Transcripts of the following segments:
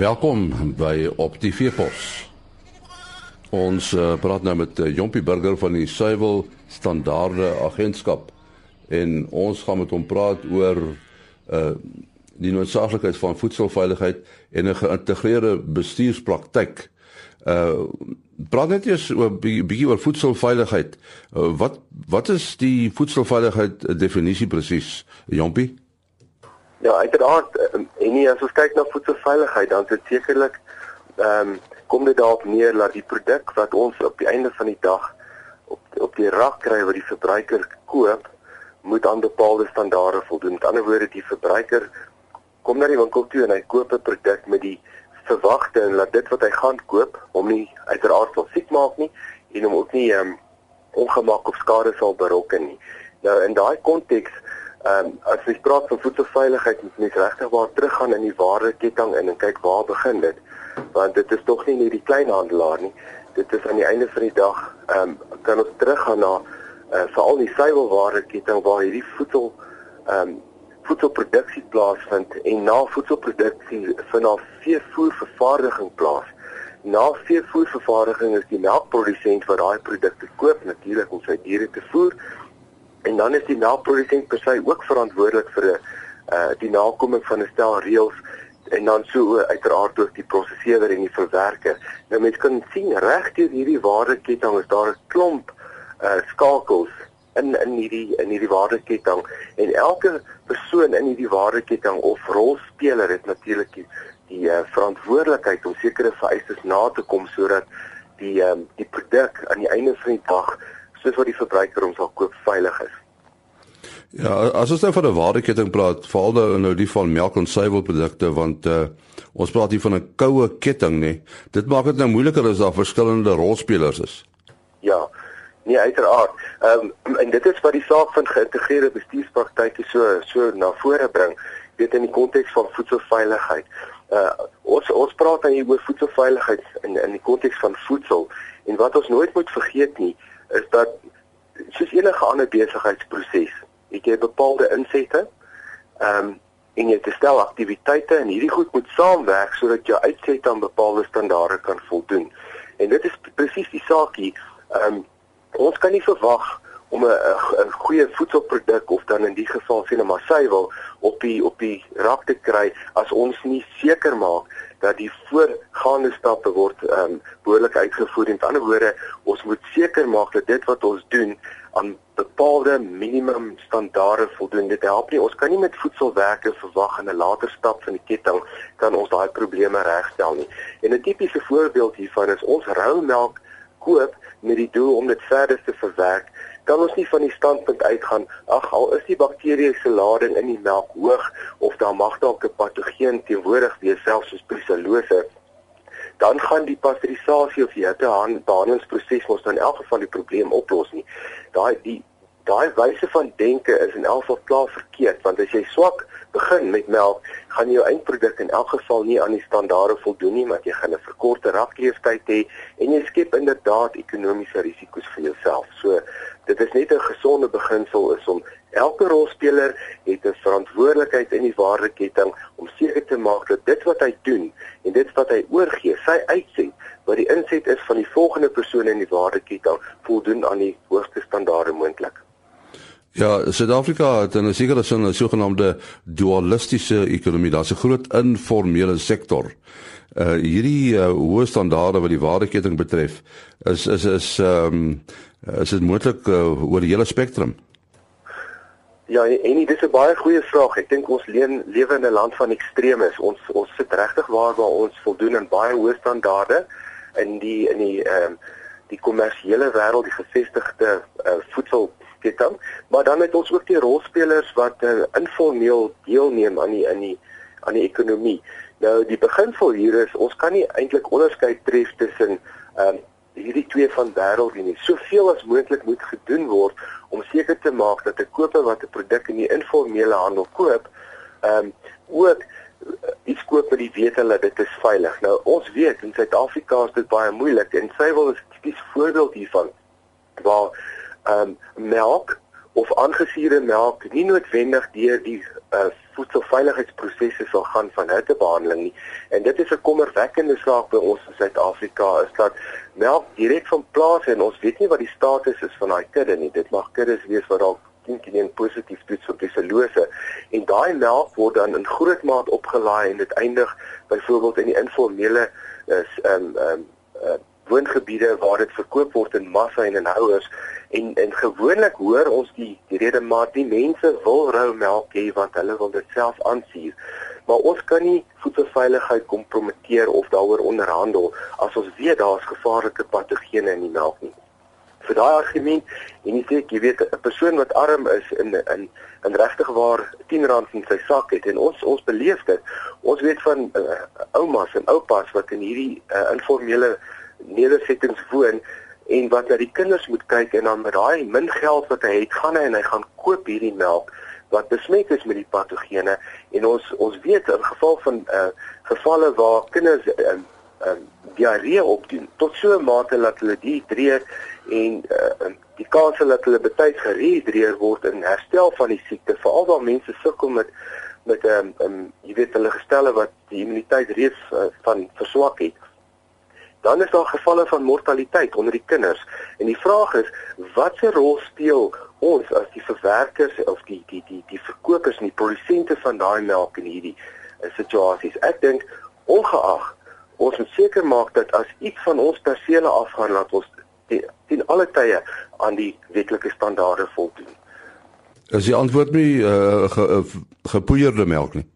Welkom by op die Veepos. Ons uh, praat nou met uh, Jompie Burger van die Suiwel Standaarde Agentskap en ons gaan met hom praat oor uh die noodsaaklikheid van voedselveiligheid en 'n geïntegreerde bestuurspraktyk. Uh praat net eers oor bietjie oor voedselveiligheid. Uh, wat wat is die voedselveiligheid definisie presies, Jompie? Ja, uiteraard ehm, en nie as ons kyk na voedselveiligheid dan is dit sekerlik ehm um, kom dit daarop neer dat die produk wat ons op die einde van die dag op op die rak kry wat die verbruiker koop moet aan bepaalde standaarde voldoen. Met ander woorde die verbruiker kom na die winkel toe en hy koop 'n produk met die verwagting dat dit wat hy gaan koop hom nie uiteraard sal siek maak nie en hom ook nie ehm um, ongemak of skade sal berokken nie. Nou in daai konteks Ehm um, as jy praat van voedselveiligheid, moet mens regtig waar teruggaan in die waardeketting in en kyk waar begin dit. Want dit is tog nie net die kleinhandelaar nie. Dit is aan die einde van die dag ehm um, kan ons teruggaan na uh, veral die suiwelwaardeketting waar hierdie voedsel ehm um, voedselproduksie plaasvind en na voedselproduksie vind daar veevoervervaardiging plaas. Na veevoervervaardiging is die melkprodusent wat daai produkte koop natuurlik om sy diere te voer En dan is die melkprodusent per se ook verantwoordelik vir 'n uh die nakoming van 'n stel reëls en dan so uiteraard ook die prosesseerder en die verwerker. Nou mense kan sien regdeur hierdie waardeketting is daar 'n klomp uh skakels in in hierdie in hierdie waardeketting en elke persoon in hierdie waardeketting of rolspeler het natuurlik die, die uh, verantwoordelikheid om sekere vereistes na te kom sodat die um, die produk aan die einde van die dag soos wat die verbruiker hom sal koop veilig is. Ja, as ons nou van 'n waardeketting praat, veral nou nou die van melk en suiwelprodukte want uh, ons praat hier van 'n koue ketting nê. Dit maak dit nou moeiliker as daar verskillende rolspelers is. Ja. Nee, uiteraard. Ehm um, en dit is wat die saak van geïntegreerde bestuurspraktyke so so na vore bring, weet in die konteks van voedselveiligheid. Uh ons ons praat dan hier oor voedselveiligheid in in die konteks van voedsel en wat ons nooit moet vergeet nie, is dat soos enige ander besigheidsproses, het jy bepaalde insette, ehm um, en jy het stel aktiwiteite en hierdie goed moet saamwerk sodat jou uitsette aan bepaalde standaarde kan voldoen. En dit is presies die saak hier. Ehm um, ons kan nie verwag om 'n goeie voedselproduk of dan in die geval sien 'n massuiwel op die op die rak te kry as ons nie seker maak dat die voorgaande stappe word ehm um, behoorlik uitgevoer. In ander woorde, ons moet seker maak dat dit wat ons doen aan bepaalde minimum standaarde voldoen. Dit help nie ons kan nie met voedselwerke verwag in 'n later stap van die ketting kan ons daai probleme regstel nie. En 'n tipiese voorbeeld hiervan is ons rou melk koop met die doel om dit verder te verwerk kan ons nie van die standpunt uitgaan ag al is die bakteriese lading in die melk hoog of daar mag dalk 'n patogeen teenwoordig wees selfs soos brucellose dan gaan die pasteurisasie of die hittebehandelingsproses mos dan in elk geval die probleem oplos nie daai die daai wyse van denke is in elk geval klaar verkeerd want as jy swak begin met melk, gaan jou eindproduk in elk geval nie aan die standaarde voldoen nie, want jy gaan 'n verkorte rakleeftyd hê en jy skep inderdaad ekonomiese risiko's vir jouself. So dit is net 'n gesonde beginsel is om elke rolspeler het 'n verantwoordelikheid in die waardeketting om seker te maak dat dit wat hy doen en dit wat hy oorgee, sy uitset wat die inset is van die volgende persoon in die waardeketting voldoen aan die hoogste standaarde moontlik. Ja, Suid-Afrika het 'n sekere sin 'n sogenaamde dualistiese ekonomie. Daar's 'n groot informele sektor. Uh hierdie uh, hoë standaarde wat die waardeketting betref, is is is ehm um, is dit moontlik uh, oor die hele spektrum? Ja, en dit is 'n baie goeie vraag. Ek dink ons leen lewe in 'n land van ekstremes. Ons ons sit regtig waar waar ons voldoen aan baie hoë standaarde in die in die ehm um, die kommersiële wêreld, die gevestigde uh, voedsel ketting, maar dan het ons ook die rolspelers wat uh, informeel deelneem aan die in die aan die ekonomie. Nou die beginsel hier is ons kan nie eintlik onderskei tref tussen ehm um, hierdie twee van wêreld nie. Soveel as moontlik moet gedoen word om seker te maak dat 'n koper wat 'n produk in die informele handel koop, ehm um, ook uh, iets koop met die wete dat dit is veilig. Nou ons weet in Suid-Afrika is dit baie moeilik en sy wil 'n tipies voorbeeld hiervan waar um, melk of aangesuurde melk nie noodwendig deur die uh, voedselveiligheidsprosesse sal gaan van hittebehandeling nie. En dit is 'n kommerwekkende saak by ons in Suid-Afrika is dat melk direk van plaas en ons weet nie wat die status is van daai kudde nie. Dit mag kuddes wees wat dalk teen teen positief toets op brucellose en daai melk word dan in groot maat opgelaai en dit eindig byvoorbeeld in die informele is ehm ehm uh, woongebiede waar dit verkoop word in massa en in houers. En en gewoonlik hoor ons die die rede maar die mense wil rou melk hê want hulle wil dit self aansuur. Maar ons kan nie voedselveiligheid kompromiteer of daaroor onderhandel as ons weet daar's gevaarlike patogene in die melk nie. Vir daai argument en jy sê jy weet 'n persoon wat arm is in in in regtig waar R10 in sy sak het en ons ons beleef dit. Ons weet van uh, oumas en oupas wat in hierdie uh, informele nedersettings woon en wat na die kinders moet kyk en dan met daai min geld wat hy het gaan hy en hy gaan koop hierdie melk wat besmet is met die patogene. En ons ons weet in geval van uh, gevalle waar kinders uh, uh, diarree opdoen tot so 'n mate dat hulle dihidreer en uh, die kans dat hulle betyds gerehidreer word in herstel van die siekte veral waar mense sukkel met met 'n um, um, jy weet hulle gestelle wat die immuniteit reeds uh, van verswak het dan is daar gevalle van mortaliteit onder die kinders en die vraag is watse rol speel ons as die verwerkers of die die die die verkopers en die produsente van daai melk in hierdie uh, situasies ek dink ongeag ons moet seker maak dat as iets van ons persele afgaan laat ons teen alle tye aan die wetlike standaarde voldoen. Is die antwoord nie uh, ge, uh, gepoeierde melk nie?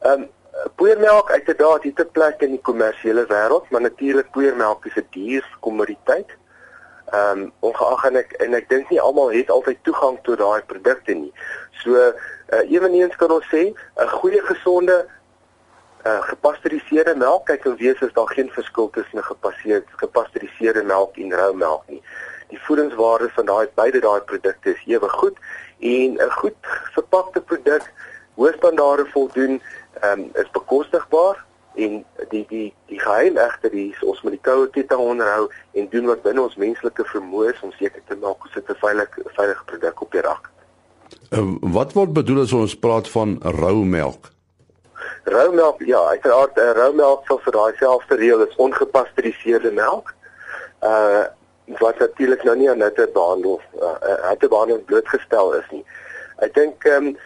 Ehm um, poeiermelk uiteraard het 'n plek in die kommersiële wêreld, maar natuurlik poeiermelk is 'n duur kommoditeit. Ehm um, ongeag en ek en ek dink nie almal het altyd toegang tot daai produkte nie. So uh, eweneens kan ons sê 'n goeie gesonde uh, gepasteuriseerde melk kyk en wees is daar geen verskil tussen 'n gepasteuriseerde melk en rou melk nie. Die voedingswaarde van daai beide daai produkte is ewe goed en 'n goed verpakte produk hoë standaarde voldoen um, is bekostigbaar en die die die geheim egter is ons moet die koue ketting onderhou en doen wat binne ons menslike vermoë is om seker te maak ons het 'n veilige veilige produk op die rak. Uh, wat word bedoel as ons praat van rou melk? Roumelk, ja, uiteraard uh, roumelk sal vir daai selfde reël is ongepasteuriseerde melk. Uh wat natuurlik nou nie aan hitte behandel uh, hitte behandeling blootgestel is nie. Ek dink ehm um,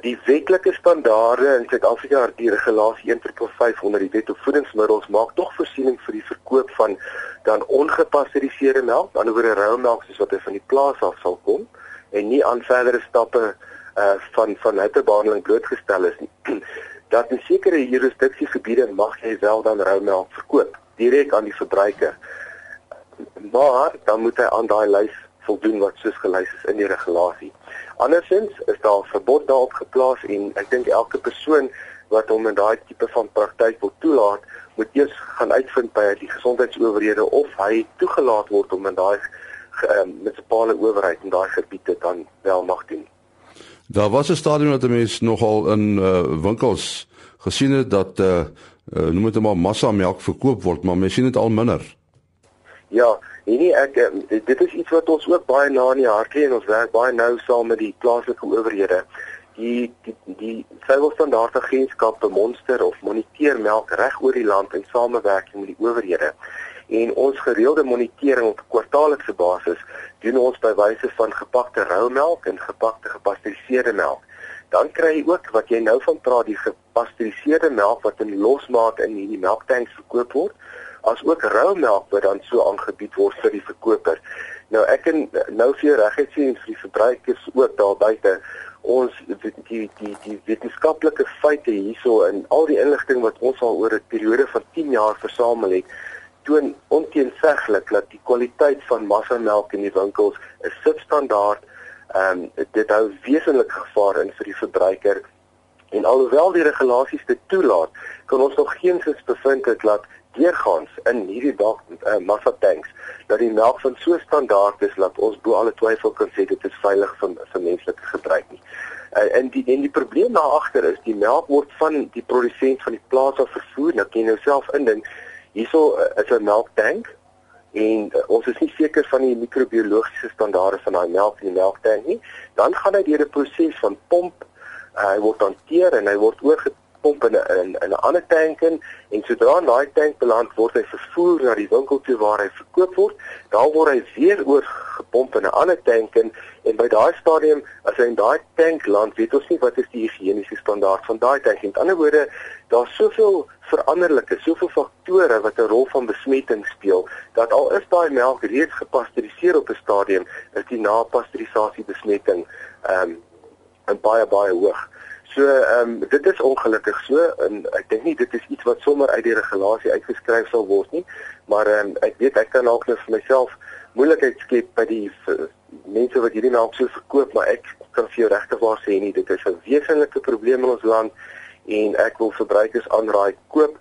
die wetlike standaarde in Suid-Afrika, die regulasie 1.5 onder die wet op voedingsmiddels maak tog voorsiening vir die verkoop van dan ongepasteuriseerde melk, aan die ander roumelk soos wat hy van die plaas af sal kom en nie aan verdere stappe uh van van hittebehandeling blootgestel is nie. dat in sekere jurisdiksiegebiede mag jy wel dan roumelk verkoop direk aan die verbruiker. Maar dan moet hy aan daai lys voldoen wat soos gelys is in die regulasie. Andersins is daar 'n verbod daarop geplaas en ek dink elke persoon wat hom in daai tipe van praktyk wil toelaat, moet eers gaan uitvind by die gesondheidsowerhede of hy toegelaat word om in daai um, munisipale owerheid in daai gebiede dan wel mag doen. Daar was 'n stadium dat mense nogal in uh, winkels gesien het dat uh, uh noem dit maar massa melk verkoop word, maar mense sien dit al minder. Ja, nee nee, ek dit is iets wat ons ook baie na in die hart lê en ons werk baie nou saam met die plaaslike owerhede. Die die Suiwelstandaard Agentskap bemonster of moniteer melk reg oor die land in samewerking met die owerhede en ons gereelde monitering op kwartaallikse basis doen ons by wyse van gepakte roumelk en gepakte gepasteuriseerde melk. Dan kry jy ook wat jy nou van praat die gepasteuriseerde melk wat in losmaat in hierdie melktanks verkoop word, as ook roumelk wat dan so aangebied word vir die verkoper. Nou ek kan nou vir jou regtig sê vir die verbruikers ook daar buite ons die die die, die wetenskaplike feite hierso en al die inligting wat ons al oor 'n periode van 10 jaar versamel het toon onteenseglik dat die kwaliteit van massamelk in die winkels is substandaard. Ehm um, dit hou wesentlik gevaar in vir die verbruiker. En alhoewel die regulasies dit toelaat, kan ons nog geensins bevind het dat deurgaans in hierdie dag uh, massa tanks dat die melk van so standaard is dat ons bo alle twyfel kan sê dit is veilig vir vir menslike gebruik nie. Uh, en die en die probleem daar agter is die melk word van die produsent van die plaas af vervoer. Nou kan jy nou self indink Hierso uh, is 'n melktank en uh, ons is nie seker van die microbiologiese standaarde van daai melk in die melktank nie, dan gaan hy deur 'n proses van pomp, uh, hy word hanteer en hy word oorgepomp in 'n in, in 'n ander tank in en sodra daai tank beland word hy vervoer na die winkel toe waar hy verkoop word, dan word hy weer oorgepomp in 'n ander tank in en by daai stadium as hy in daai tank land, weet ons nie wat is die higiëniese standaard van daai tank nie. Met ander woorde, daar's soveel veranderlike, soveel faktore wat 'n rol van besmetting speel dat al is daai melk reeds gepasteuriseer op 'n stadium, is die na-pasteurisasie besmetting ehm um, baie baie hoog. So ehm um, dit is ongelukkig so en ek dink nie dit is iets wat sommer uit die regulasie uitgeskryf sal word nie, maar ehm um, ek weet ek kan ook net vir myself moeilikheid skep by die mense wat hierdie melk so verkoop, maar ek kan vir jou regtig waar sê nie, dit is 'n wesenlike probleem in ons land en ek wil verbruikers aanraai koop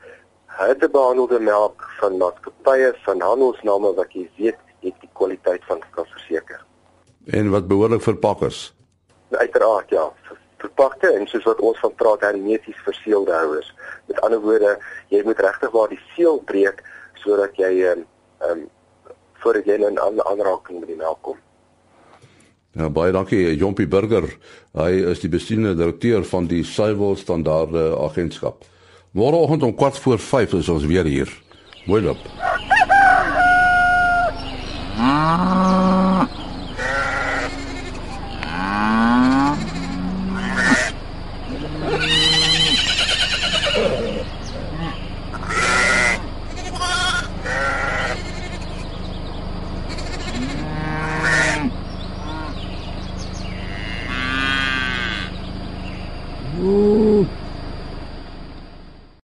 herbehandelde melk van maatskappye van handelsname wat jy weet het die kwaliteit van kan verseker. En wat behoorlik verpak is. Nou, uiteraard ja, verpakte en soos wat ons van praat hermeties verseelde houers. Met ander woorde, jy moet regtig waar die seël breek sodat jy ehm um, voordat jy in 'n aanraking met die melk kom. Ja, baie dankie Jompie Burger. Hy is die bestuurende direkteur van die Suiwel Standaarde Agentskap. Môreoggend om 4 voor 5 is ons weer hier. Mooi loop. Ah.